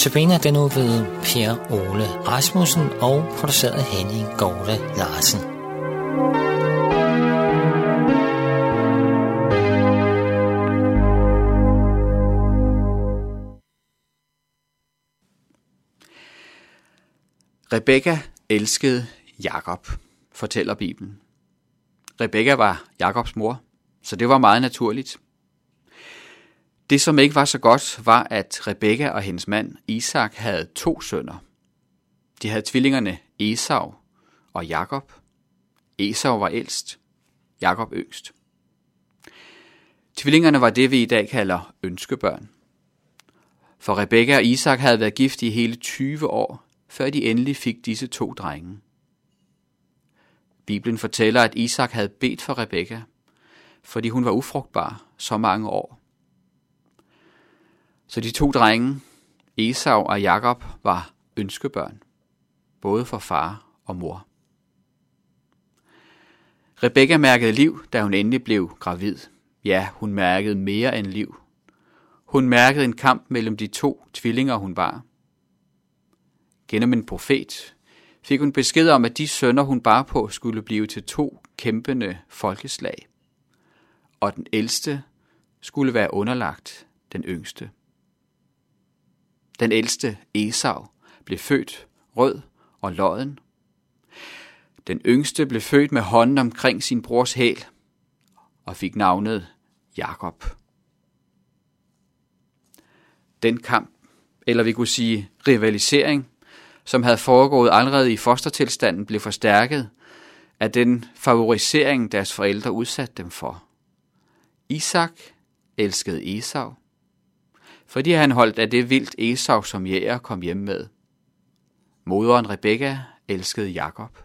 Notabene den nu ved Per Ole Rasmussen og produceret Henning Gårde Larsen. Rebekka elskede Jakob, fortæller Bibelen. Rebekka var Jakobs mor, så det var meget naturligt. Det, som ikke var så godt, var, at Rebekka og hendes mand Isak havde to sønner. De havde tvillingerne Esau og Jakob. Esau var ældst, Jakob yngst. Tvillingerne var det, vi i dag kalder ønskebørn. For Rebekka og Isak havde været gift i hele 20 år, før de endelig fik disse to drenge. Bibelen fortæller, at Isak havde bedt for Rebekka, fordi hun var ufrugtbar så mange år. Så de to drenge, Esau og Jakob, var ønskebørn, både for far og mor. Rebekka mærkede liv, da hun endelig blev gravid. Ja, hun mærkede mere end liv. Hun mærkede en kamp mellem de to tvillinger, hun var. Gennem en profet fik hun besked om, at de sønner, hun bar på, skulle blive til to kæmpende folkeslag. Og den ældste skulle være underlagt den yngste. Den ældste, Esau, blev født rød og lodden. Den yngste blev født med hånden omkring sin brors hæl og fik navnet Jakob. Den kamp, eller vi kunne sige rivalisering, som havde foregået allerede i fostertilstanden, blev forstærket af den favorisering, deres forældre udsatte dem for. Isak elskede Esau, fordi han holdt af det vildt Esau, som jæger kom hjem med. Moderen Rebekka elskede Jakob.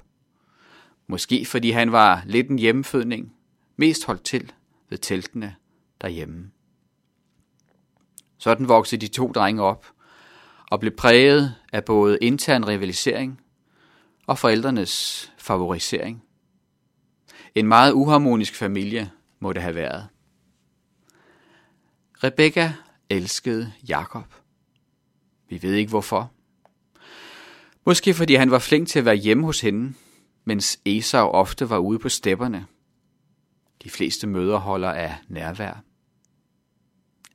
Måske fordi han var lidt en hjemmefødning, mest holdt til ved teltene derhjemme. Sådan voksede de to drenge op og blev præget af både intern rivalisering og forældrenes favorisering. En meget uharmonisk familie må det have været. Rebekka elskede Jakob. Vi ved ikke hvorfor. Måske fordi han var flink til at være hjemme hos hende, mens Esau ofte var ude på stepperne. De fleste møder holder af nærvær.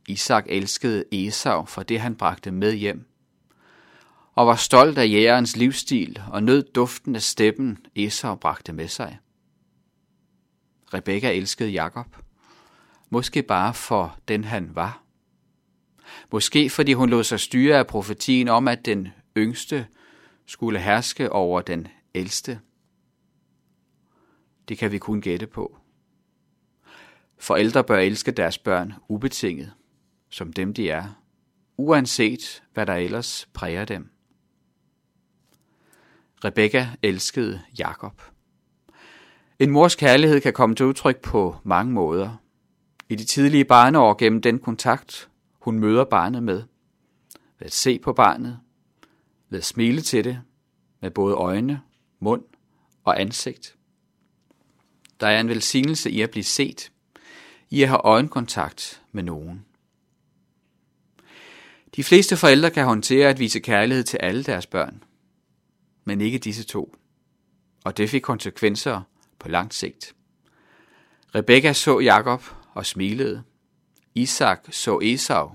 Isak elskede Esau for det, han bragte med hjem, og var stolt af jægerens livsstil og nød duften af steppen, Esau bragte med sig. Rebekka elskede Jakob, måske bare for den han var. Måske fordi hun lod sig styre af profetien om, at den yngste skulle herske over den ældste. Det kan vi kun gætte på. Forældre bør elske deres børn ubetinget, som dem de er, uanset hvad der ellers præger dem. Rebekka elskede Jakob. En mors kærlighed kan komme til udtryk på mange måder. I de tidlige barneår gennem den kontakt, hun møder barnet med. Ved at se på barnet, ved at smile til det, med både øjne, mund og ansigt. Der er en velsignelse i at blive set, i at have øjenkontakt med nogen. De fleste forældre kan håndtere at vise kærlighed til alle deres børn, men ikke disse to. Og det fik konsekvenser på langt sigt. Rebekka så Jakob og smilede. Isak så Esau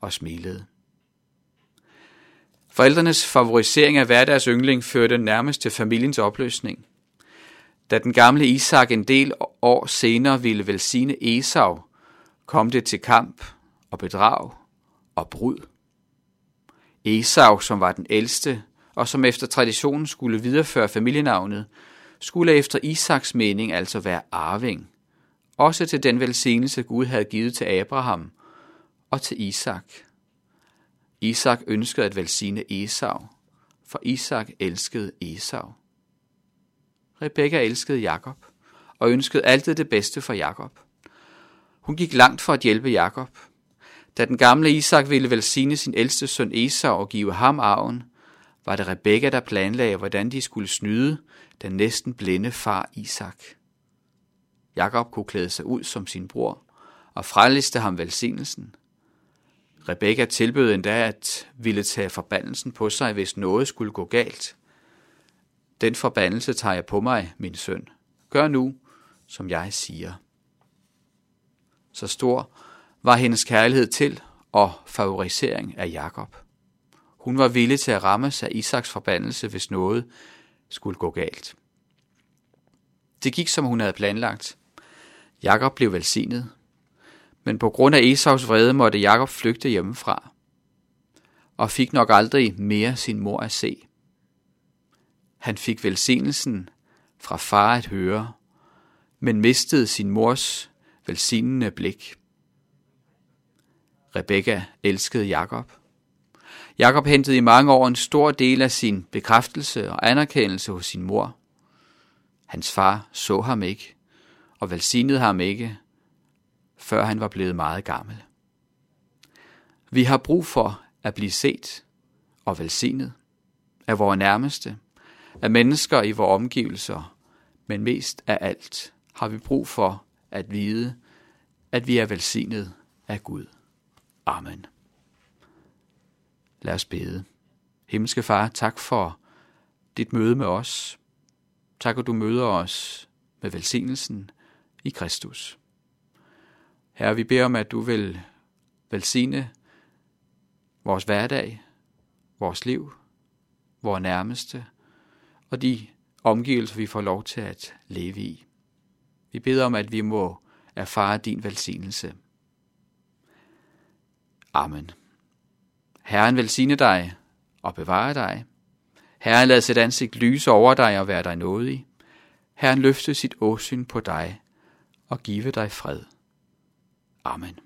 og smilede. Forældrenes favorisering af hverdags deres yndling førte nærmest til familiens opløsning. Da den gamle Isak en del år senere ville velsigne Esau, kom det til kamp og bedrag og brud. Esau, som var den ældste, og som efter traditionen skulle videreføre familienavnet, skulle efter Isaks mening altså være arving, også til den velsignelse Gud havde givet til Abraham og til Isak. Isak ønskede at velsigne Esau, for Isak elskede Esau. Rebekka elskede Jakob og ønskede altid det bedste for Jakob. Hun gik langt for at hjælpe Jakob. Da den gamle Isak ville velsigne sin ældste søn Esau og give ham arven, var det Rebekka, der planlagde, hvordan de skulle snyde den næsten blinde far Isak. Jakob kunne klæde sig ud som sin bror og freliste ham velsignelsen. Rebekka tilbød endda at ville tage forbandelsen på sig, hvis noget skulle gå galt. Den forbandelse tager jeg på mig, min søn. Gør nu, som jeg siger. Så stor var hendes kærlighed til og favorisering af Jakob. Hun var villig til at ramme sig Isaks forbandelse, hvis noget skulle gå galt. Det gik, som hun havde planlagt. Jakob blev velsignet, men på grund af Esaus vrede måtte Jakob flygte hjemmefra, og fik nok aldrig mere sin mor at se. Han fik velsignelsen fra far at høre, men mistede sin mors velsignende blik. Rebekka elskede Jakob. Jakob hentede i mange år en stor del af sin bekræftelse og anerkendelse hos sin mor. Hans far så ham ikke og velsignede ham ikke, før han var blevet meget gammel. Vi har brug for at blive set og velsignet af vores nærmeste, af mennesker i vores omgivelser, men mest af alt har vi brug for at vide, at vi er velsignet af Gud. Amen. Lad os bede. Himmelske Far, tak for dit møde med os. Tak, at du møder os med velsignelsen i Kristus. Herre, vi beder om, at du vil velsigne vores hverdag, vores liv, vores nærmeste og de omgivelser, vi får lov til at leve i. Vi beder om, at vi må erfare din velsignelse. Amen. Herren velsigne dig og bevare dig. Herren lad sit ansigt lyse over dig og være dig nådig. Herren løfte sit åsyn på dig og give dig fred. Amen.